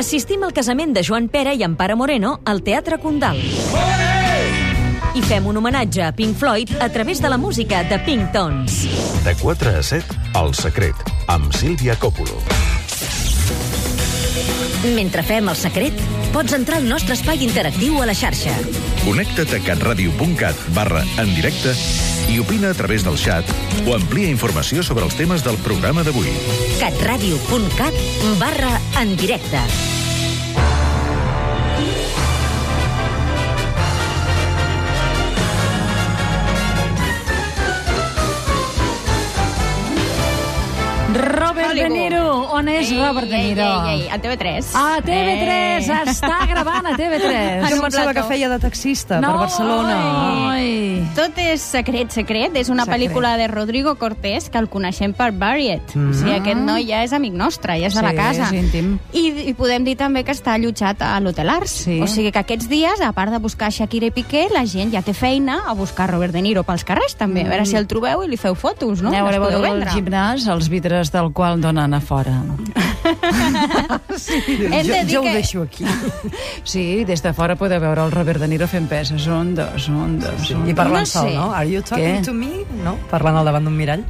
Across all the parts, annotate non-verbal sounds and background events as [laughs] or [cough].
assistim al casament de Joan Pera i Ampara Moreno al Teatre Condal. I fem un homenatge a Pink Floyd a través de la música de Pink Tones. De 4 a 7, El secret, amb Sílvia Còpolo. Mentre fem el secret, pots entrar al nostre espai interactiu a la xarxa. Connecta't a catradio.cat barra en directe i opina a través del xat o amplia informació sobre els temes del programa d'avui. catradio.cat barra en directe. Robert De Niro. On és Robert De Niro? Ei, ei, ei, a TV3. A TV3, Eh. està gravant a TV3. En Jo un pensava que feia de taxista per Barcelona. Ai. Tot és secret, secret. És una Secret. pel·lícula de Rodrigo Cortés que el coneixem per Barriet. Mm. O sigui, aquest noi ja és amic nostre, ja és de la Sí, casa. és íntim. I, I podem dir també que està allotjat a l'Hotel Ars. Sí. O sigui que aquests dies, a part de buscar Shakira i Piqué, la gent ja té feina a buscar Robert De Niro pels carrers, també. A veure si el trobeu i li feu fotos, no? Aneu a veure el gimnàs, els vidres del qual donen a fora. [laughs] [laughs] Hem de Jo, dir jo ho que... deixo aquí. [laughs] Sí, des de fora podeu veure el Robert De Niro fent peses. Un, dos, un, dos, Sí, un, I parlant No sol, sé. no? Are you talking Què? to me? No? Parlant al davant d'un mirall?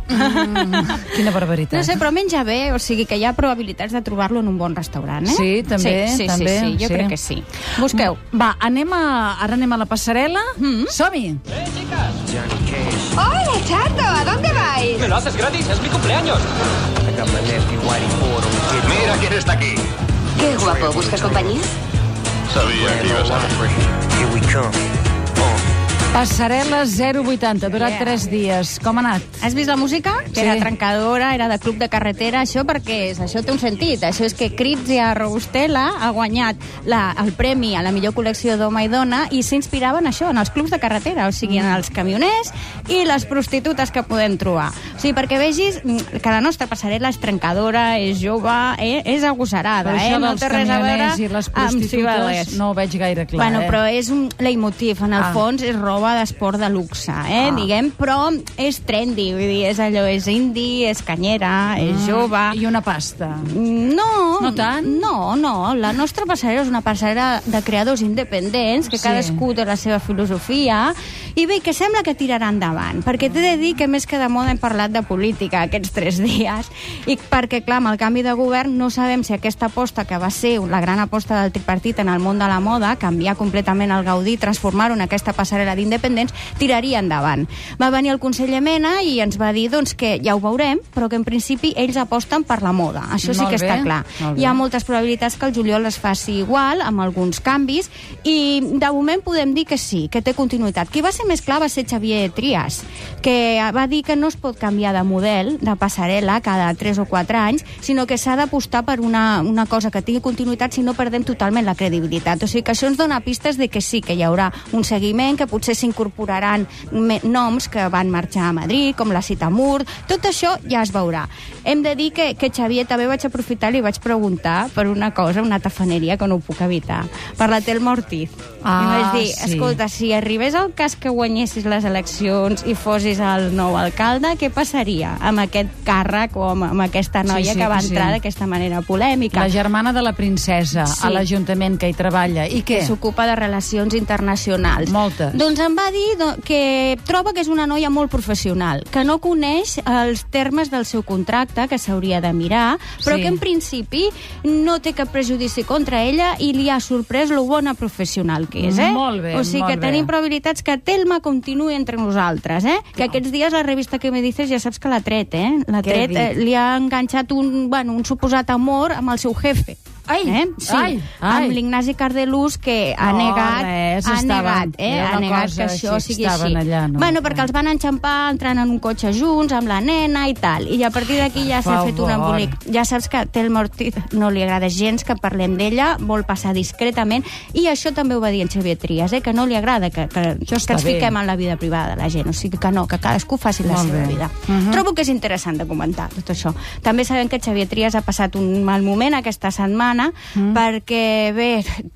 [laughs] Quina barbaritat. No sé, però menja bé, o sigui que hi ha probabilitats de trobar-lo en un bon restaurant, eh? Sí, també, Sí, sí, també, sí, sí, jo sí. crec que sí. Busqueu. Va, anem a, ara anem a la passarel·la. Mm. Som-hi! Hola, chato, ¿a dónde vais? ¡Me lo haces gratis! ¡Es mi cumpleaños! Mira quién está aquí. Qué guapo, ¿buscas compañía? Sabía que ibas a Passarel·la 080, ha durat Yeah. 3 dies. Com ha anat? Has vist la música? Que Sí. era trencadora, era de club de carretera. Això perquè és? Això té un sentit. Això és que Critzia Robustela ha guanyat la, el premi a la millor col·lecció d'home i dona i s'inspirava en això, en els clubs de carretera, o sigui, en els camioners i les prostitutes que podem trobar. O sigui, perquè vegis mm, que la nostra passarel·la és trencadora, és jove, eh? és agosarada, Però eh? No té res a veure i les amb prostitutes cibales. no ho veig gaire clar. Bueno, eh? però és un leitmotiv, en el Ah. fons és roba d'esport de luxe, eh, Ah. diguem, però és trendy, vull dir, és allò, és indie, és canyera, és jove... Ah, I una pasta. No, No tant? No, no, la nostra passarel·la és una passarel·la de creadors independents, que Sí. cadascú té la seva filosofia, i bé, que sembla que tirarà endavant, perquè t'he de dir que més que de moda hem parlat de política aquests tres dies, i perquè, clar, amb el canvi de govern no sabem si aquesta aposta, que va ser la gran aposta del tripartit en el món de la moda, canviar completament el Gaudí, transformar-ho en aquesta passarel·la d'independents, tiraria endavant. Va venir el conseller Mena i ens va dir doncs, que ja ho veurem, però que en principi ells aposten per la moda. Això sí Molt que bé, està clar. Hi ha moltes probabilitats que el juliol es faci igual, amb alguns canvis, i de moment podem dir que sí, que té continuïtat. Qui va ser més clar va ser Xavier Trias, que va dir que no es pot canviar de model, de passarel·la, cada 3 o 4 anys, sinó que s'ha d'apostar per una, una cosa que tingui continuïtat si no perdem totalment la credibilitat. O sigui que això ens dona pistes de que sí, que hi haurà un seguiment, que potser s'incorporaran noms que van marxar a Madrid, com la Cita Mur, tot això ja es veurà. Hem de dir que, que Xavier també vaig aprofitar i li vaig preguntar per una cosa, una tafaneria que no ho puc evitar, per la Telma Ortiz. Ah, I vaig dir, sí. escolta, si arribés el cas que guanyessis les eleccions i fossis el nou alcalde, què passaria amb aquest càrrec o amb, amb aquesta noia Sí, sí, que va sí. entrar d'aquesta manera polèmica? La germana de la princesa, Sí. a l'Ajuntament que hi treballa. I què? que s'ocupa de relacions internacionals. Moltes. Doncs em va dir do- que troba que és una noia molt professional, que no coneix els termes del seu contracte, que s'hauria de mirar, però Sí. que en principi no té cap prejudici contra ella i li ha sorprès lo bona professional que és, eh? Molt bé, O sigui molt que bé. tenim probabilitats que Telma continuï entre nosaltres, eh? Que aquests dies la revista que me dices ja saps que l'ha tret, eh? L'ha tret, eh, li ha enganxat un, bueno, un suposat amor amb el seu jefe. Ai, eh? sí, ai, ai. amb l'Ignasi Cardelús que ha No, negat, res, ha estaven- negat, eh? ha negat que això així, sigui així. allà, no? Bueno, perquè els van enxampar entrant en un cotxe junts, amb la nena i tal, i a partir d'aquí ja s'ha fet un embolic. Ja saps que a Telma Ortiz no li agrada gens que parlem d'ella, vol passar discretament, i això també ho va dir en Xavier Trias, eh? que no li agrada que, que, que ens bé. fiquem en la vida privada de la gent, o sigui que no, que cadascú faci la Molt seva bé. vida. Uh -huh. Trobo que és interessant de comentar tot això. També sabem que Xavier Trias ha passat un mal moment aquesta setmana, setmana, mm. perquè, bé,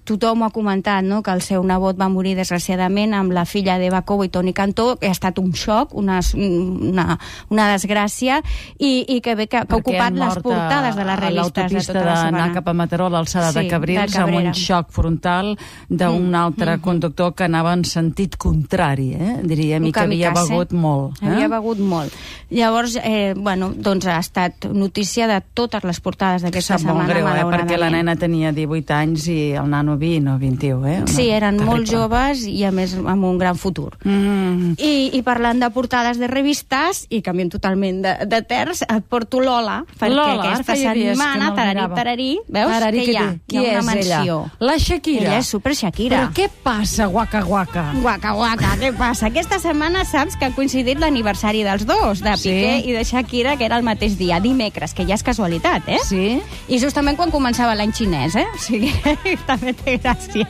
tothom ho ha comentat, no?, que el seu nebot va morir desgraciadament amb la filla d'Eva Cobo i Toni Cantó, que ha estat un xoc, una, una, una desgràcia, i, i que bé que, que ha ocupat les portades de les revistes de tota la d'anar setmana. cap a Mataró, a l'alçada Sí, de Cabrils, de amb un xoc frontal d'un Mm, altre mhm. conductor que anava en sentit contrari, eh? diríem, Un i que havia begut molt. Eh? Havia begut molt. Llavors, eh, bueno, doncs ha estat notícia de totes les portades d'aquesta Sap molt setmana, greu, eh? perquè la nena tenia 18 anys i el nano 20 o 21. Eh? Sí, eren Terrible. molt joves i, a més, amb un gran futur. Mm. I, I parlant de portades de revistes, i canviem totalment de, de terç, et porto Lola, perquè Lola, aquesta setmana, no tararí, tararí, veus Tararí, que hi ha? Qui hi ha una és ella? La Shakira. Ella és super Shakira. Però què passa, guaca, guaca? Guaca, guaca, què passa? Aquesta setmana saps que ha coincidit l'aniversari dels dos, de Sí. Piqué i de Shakira, que era el mateix dia, dimecres, que ja és casualitat, eh? Sí? I justament quan començava l'any xinès, eh? O sigui, [laughs] també té gràcia.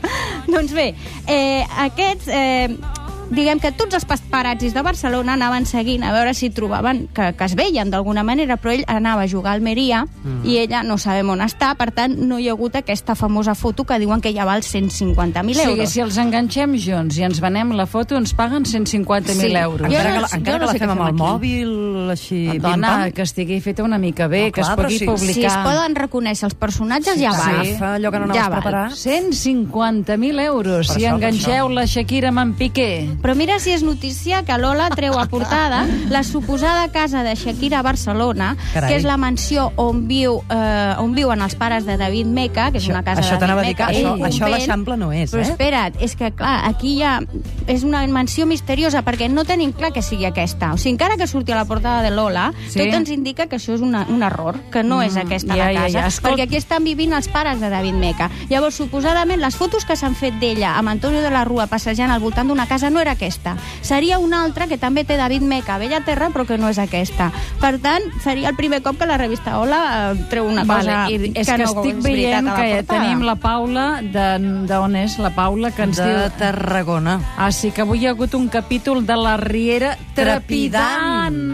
doncs bé, eh, aquests... Eh, diguem que tots els paparazzis de Barcelona anaven seguint a veure si trobaven que, que es veien d'alguna manera, però ell anava a jugar a Almeria mm. i ella no sabem on està, per tant no hi ha hagut aquesta famosa foto que diuen que ja val 150.000 O sigui, euros. si els enganxem junts i ens venem la foto, ens paguen 150.000 Sí. euros. Jo Encara no- que, la- jo encara no que la sé fem amb el aquí. mòbil, així... Dona, que estigui feta una mica bé, No, que es clar, pugui sí. publicar. Si es poden reconèixer els personatges, ja val. Agafa allò que no anaves Ja val. preparat. 150.000 euros Per si això, enganxeu la Shakira amb en Piqué. Però mira si és notícia que Lola treu a portada la suposada casa de Shakira a Barcelona, Carai. que és la mansió on, viu, eh, on viuen els pares de David Meca, que és Això- una casa això de David dir Meca. això- un això a convent. l'Eixample no és, Però eh? espera't, és que clar, aquí ja és una mansió misteriosa perquè no tenim clar que sigui aquesta. O sigui, encara que surti a la portada de Lola, Sí. tot ens indica que això és una, un error, que no és aquesta ja, la ja, casa, ja. Escolta- perquè aquí estan vivint els pares de David Meca. Llavors, suposadament, les fotos que s'han fet d'ella amb Antonio de la Rua passejant al voltant d'una casa no era aquesta. Seria una altra que també té David Meca a Bellaterra, però que no és aquesta. Per tant, seria el primer cop que la revista Hola eh, treu una cosa i és que, no estic és veient la que portada. tenim la Paula, de- d'on és la Paula, que ens De diu... Tarragona. Ah, sí, que avui hi ha hagut un capítol de la Riera trepidant.